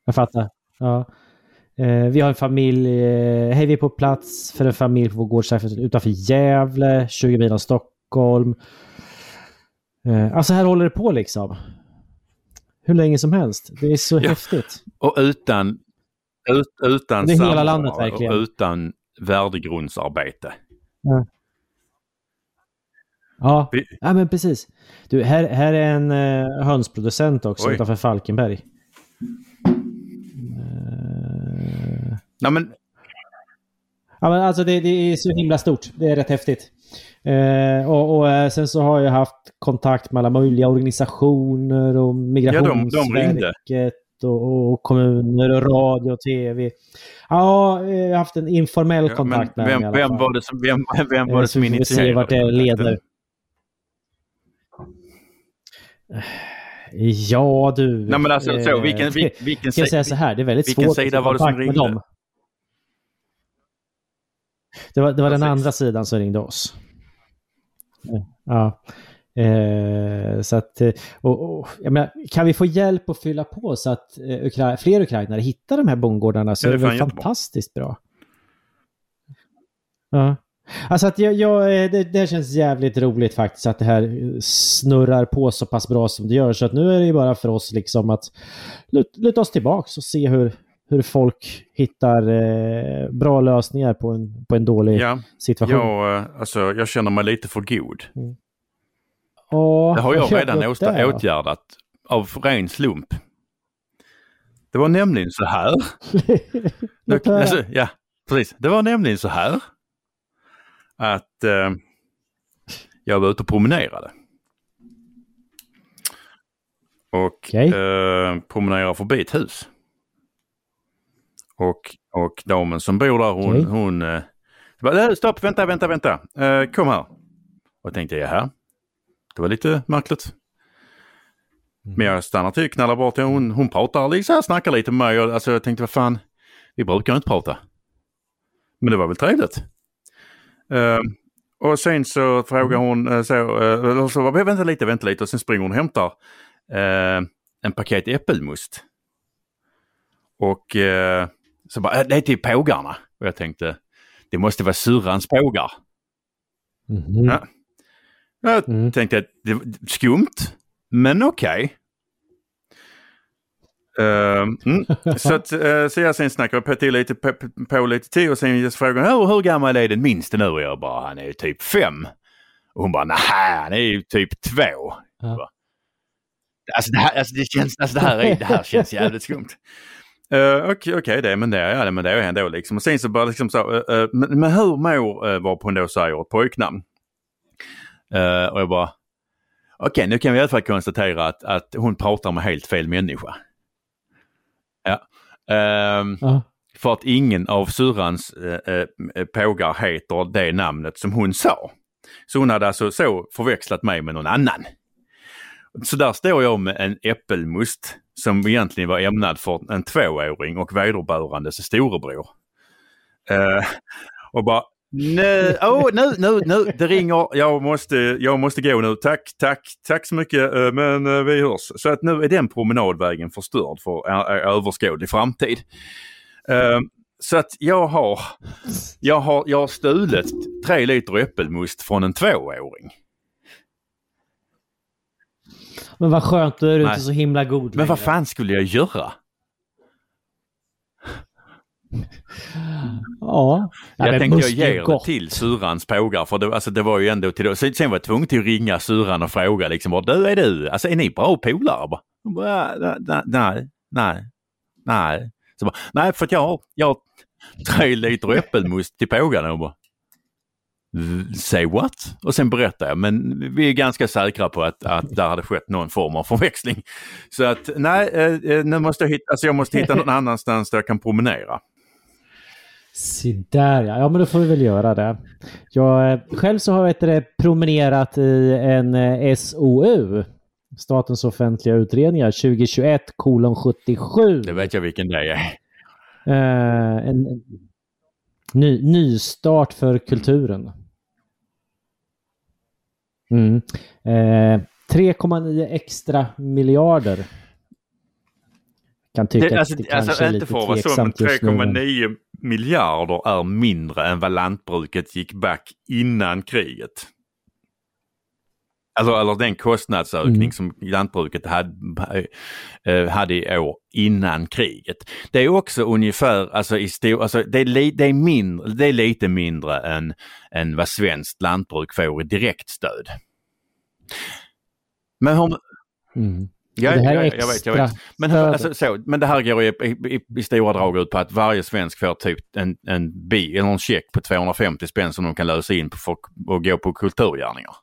Jag fattar. Ja. Eh, vi har en familj, eh, hej vi är på plats för en familj på vår gård utanför Gävle, 20 mil av Stockholm. Eh, alltså här håller det på liksom. Hur länge som helst. Det är så Ja. häftigt. Och utan, ut, utan Det är hela landet, verkligen. och utan värdegrundsarbete. Ja, Vi- ja men precis. Du, här, här är en eh, hönsproducent också Oj. utanför Falkenberg. Eh, Nej, men, Ja, men alltså det, det är så himla stort. Det är rätt häftigt. Eh, och, och eh, sen så har jag haft kontakt med alla möjliga organisationer och Migrationsverket och, och kommuner och radio och tv. Ja, eh, jag har haft en informell ja, kontakt med dem i vem, alla vem var det som, vem, vem var Eh, det så som vi får se initierade vart det leder. Ja du. Nej men alltså så, eh, vilken, vil- vilken, Ska jag säga så här, det är väldigt vilken svårt att få var det som kontakt med dem. Det var, det var den andra sidan som ringde oss. Ja. Eh, så att, eh, och, och, menar, kan vi få hjälp att fylla på så att eh, Ukra fler ukrainare hittar de här bondgårdarna så Ja, det det är jättebra. fantastiskt bra. Ja. Alltså att jag, jag, eh, det, det känns jävligt roligt faktiskt att det här snurrar på så pass bra som det gör. Så att nu är det ju bara för oss liksom att lut- luta oss tillbaks och se hur, hur folk hittar eh, bra lösningar på en, på en dålig Ja, situation. jag, eh, alltså, jag känner mig lite för god. Ja, Det har jag vad redan åsta- det är. åtgärdat av ren slump. Det var nämligen så här. Höra. Alltså, ja, precis. Det var nämligen så här att eh, jag var ute och promenerade. Och Okej. eh, promenerade förbi ett hus. Och, och damen som bor där hon, Okej. hon eh, bara, "Äh, stopp, vänta, vänta, vänta, eh, kom här. Och jag tänkte, jaha, det var lite märkligt. Men jag stannar till, knallar bort till hon, hon pratar lite så här, snackar lite med mig. Och, alltså, jag tänkte, vad fan, vi brukar inte prata. Men det var väl trevligt. Eh, och sen så frågar hon, eh, så, eller så, vänta lite, vänta lite och sen springer hon och hämtar eh, en paket äppelmust. Och eh, så bara, "Äh, det är till pågarna. Och jag tänkte, det måste vara syrrans pågar. Mhm. Ja. Jag Mm. tänkte att det var skumt, men okej. Ehm, mm. Så, att, eh, så jag sen snackade på, till lite, på, på lite till och sen just frågade hon hur, hur gammal är den minste nu? Och jag bara, han är ju typ fem. Och hon bara, nej han är ju typ två. Ja. Alltså det här, alltså det känns, alltså det här, är, det här känns jävligt skumt. Uh, Okej, okej, det men det är ja, men det är ändå liksom. Och sen så bara liksom så, eh, eh, men, men hur mår, uh, varpå hon då säger ett pojknamn. Eh, och jag bara, okej nu kan vi i alla fall konstatera att, att hon pratar med helt fel människa. Ja. Ehm, Ja. för att ingen av syrrans eh, pågar heter det namnet som hon sa. Så hon hade alltså så förväxlat mig med någon annan. Så där står jag med en äppelmust som egentligen var ämnad för en tvååring och vederbörandes storebror. Eh, och bara, nej, oh, nu, nu, nu, det ringer, jag måste, jag måste gå nu, tack, tack, tack så mycket, eh, men eh, vi hörs. Så att nu är den promenadvägen förstörd för eh, överskådlig framtid. Så att jag har, jag har, jag har stulit tre liter äppelmust från en tvååring. Men vad skönt, då är du Nej. inte så himla god Men vad längre. fan skulle jag göra? Ja. Ja, jag men tänkte jag ger det till syrrans pågar för det, alltså, det var ju ändå till det. Sen, var jag tvungen till att ringa syrran och fråga liksom, vad du är du? Alltså är ni bra polare? "Ja, nej, nej, nej. Nej. Så bara, nej, för att jag har, jag har tre liter äppelmust till pågarna. Och bara, Say what? Och sen berättar jag, men vi är ganska säkra på att, att där hade skett någon form av förväxling. Så att nej, eh, nu måste jag hitta, alltså jag måste hitta någon annanstans där jag kan promenera. Se där ja. ja, men då får vi väl göra det. Jag, eh, själv så har jag det, promenerat i en eh, SOU, Statens offentliga utredningar 2021 kolon 77. Det vet jag vilken det är. Eh, en ny, nystart för kulturen. Mm. Eh, 3,9 extra miljarder. Kan tycka det, alltså, att det alltså, inte lite för att vara så, men tveksamt just nu. 3,9 miljarder är mindre än vad lantbruket gick back innan kriget. Alltså, eller den kostnadsökning Mm. som lantbruket hade, eh, hade i år innan kriget. Det är också ungefär, alltså, i stor, alltså det, är det, är mindre, det är lite mindre än, än vad svenskt lantbruk får i direktstöd. Men hur, Mm. Ja, det här är jag vet, jag extra vet. Men, alltså, så, men det här går i, i, i stora drag ut på att varje svensk får typ en, en bi eller en check på 250 spänn som de kan lösa in på för att gå på kulturgärningar.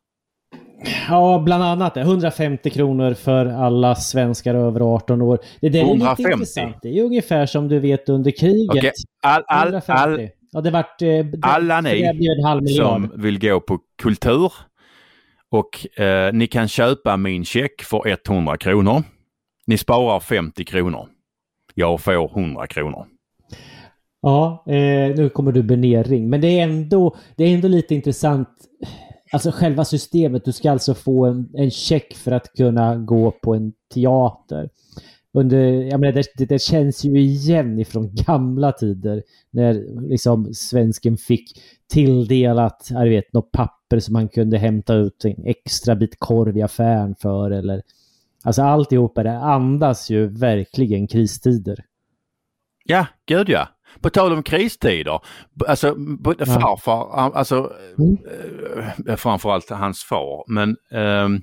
Ja, bland annat det. 150 kronor för alla svenskar över 18 år. Det där är 150? lite intressant. Det är ungefär som du vet under kriget. Okej, all, all, 150. all, ja, det vart... Eh, det, alla ni som vill gå på kultur och eh, ni kan köpa min check för 100 kronor. Ni sparar 50 kronor. Jag får 100 kronor. Ja, eh, nu kommer du benering. Men det är, ändå, det är ändå lite intressant. Alltså själva systemet. Du ska alltså få en, en check för att kunna gå på en teater. Under, jag menar, det, det, det känns ju igen ifrån gamla tider. När liksom svensken fick tilldelat, jag vet, något papper som man kunde hämta ut en extra bit korv i affären för. Eller, alltså alltihopa det andas ju verkligen kristider. Ja, gud ja. På tal om kristider, alltså b- farfar, han- alltså Mm. eh, framförallt hans far, men ehm,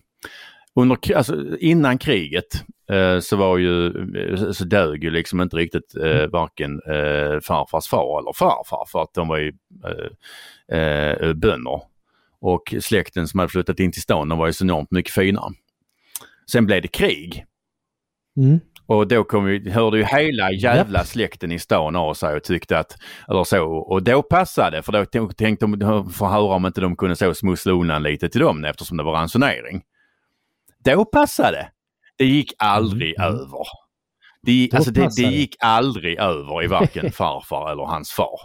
under, alltså, innan kriget eh, så var ju, eh, så dög ju liksom inte riktigt eh, varken eh, farfars far eller farfar för att de var ju eh, eh, bönder. Och släkten som hade flyttat in till stan, de var ju så enormt mycket finare. Sen blev det krig Mm. Och då kom vi, hörde ju hela jävla släkten i stan av sig och tyckte att, eller så, och då passade för då tänkte de få höra om inte de kunde så smussla undan lite till dem eftersom det var ransonering. Då passade. Det gick aldrig Mm. över. Det, alltså det, det gick aldrig över i varken farfar eller hans far.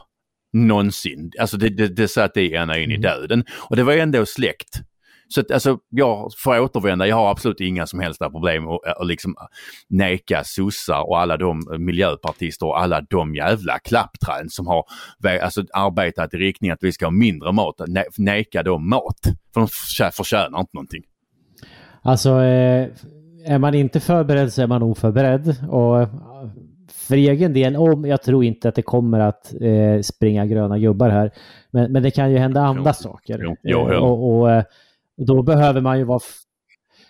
Någonsin. Alltså det, det, det satt i ena in i Mm. döden. Och det var ändå släkt. Så att, alltså, jag får återvända, jag har absolut inga som helst problem att att liksom neka sossar och alla de miljöpartister och alla de jävla klappträd som har alltså, arbetat i riktning att vi ska ha mindre mat, ne- neka dem mat. För de förtjä- förtjänar inte någonting. Alltså, eh, är man inte förberedd så är man oförberedd. Och eh, för egen del, om jag tror inte att det kommer att eh, springa gröna gubbar här. Men, men det kan ju hända andra Jo, saker. jo, jo, Eh, och, och, och då behöver man ju vara...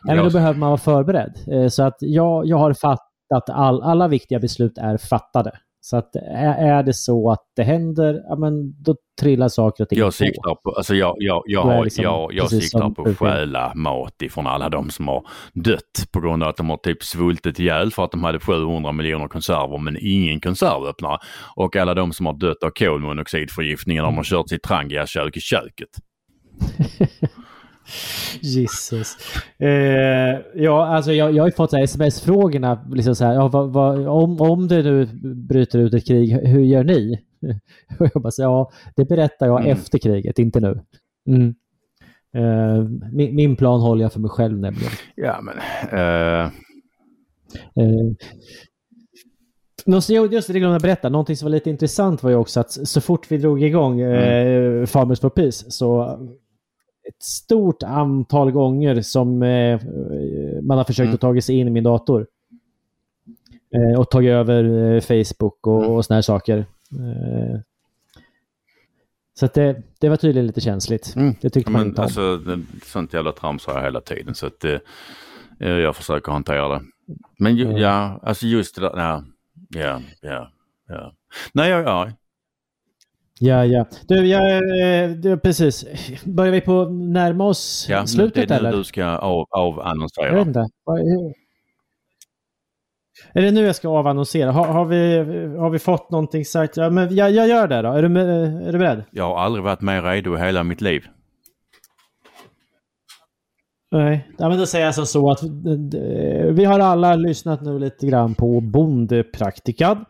Nej, men då behöver man vara förberedd. Eh, så att jag, jag har fattat all, alla viktiga beslut är fattade. Så att är, det så att det händer, ja men då trillar saker och ting Jag siktar på, alltså jag, jag, jag, liksom jag, jag siktar på att stjäla mat ifrån alla de som har dött på grund av att de har typ svultit ihjäl för att de hade 700 miljoner konserver men ingen konservöppnare. Och alla de som har dött av kolmonoxidförgiftning när de har kört sitt Trangia-kök i köket. Jesus. Eh, ja, alltså jag, jag har ju fått sms-frågorna. Liksom så här, ja, vad, vad, om, om det nu bryter ut ett krig, hur gör ni? Och jag bara ja, det berättar jag Mm. efter kriget, inte nu. Mm. Eh, min, min plan håller jag för mig själv nämligen. Ja men, eh, Eh, jo, just det, det glömde jag berätta. Någonting som var lite intressant var ju också att så fort vi drog igång eh, Farmers for Peace så ett stort antal gånger som eh, man har försökt Mm. att ta sig in i min dator. Eh, och tagit över eh, Facebook och, Mm. och såna här saker. Eh, så att det, det var tydligen lite känsligt. Mm. Det tyckte man men inte om. alltså det- sånt jävla trams har jag hela tiden så att eh, jag försöker hantera det. Men ju, Mm. ja, alltså just det där, ja, Ja, ja, ja. Nej, ja, ja. Ja, ja. Du, jag, eh, du, precis. Börjar vi på närma oss ja slutet det är nu eller? du ska av, avannonsera. Jag vet inte. Är det nu jag ska avannonsera? Har, har, vi, har vi fått någonting sagt? Ja, men jag, jag gör det då. Är du, är du beredd? Jag har aldrig varit mer redo i hela mitt liv. Nej. Ja, men då säger jag som så att eh, vi har alla lyssnat nu lite grann på Bondepraktikan.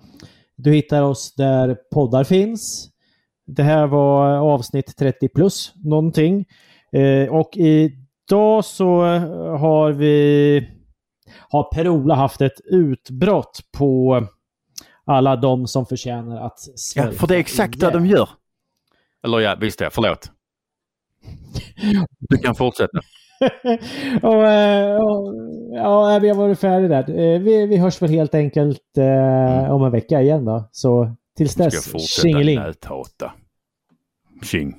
Du hittar oss där poddar finns. Det här var avsnitt 30 plus någonting. Eh, och idag så har vi har Per-Ola haft ett utbrott på alla de som förtjänar att Ja, svälta för det är exakt det de gör. Eller ja, visst det. Förlåt. Du kan fortsätta. och, eh, och, ja, vi har varit färdiga där. Eh, Vi, vi hörs väl helt enkelt eh, om en vecka igen då. Så tills Ska dess, fortsätta tjingeling. näthata. Tjing.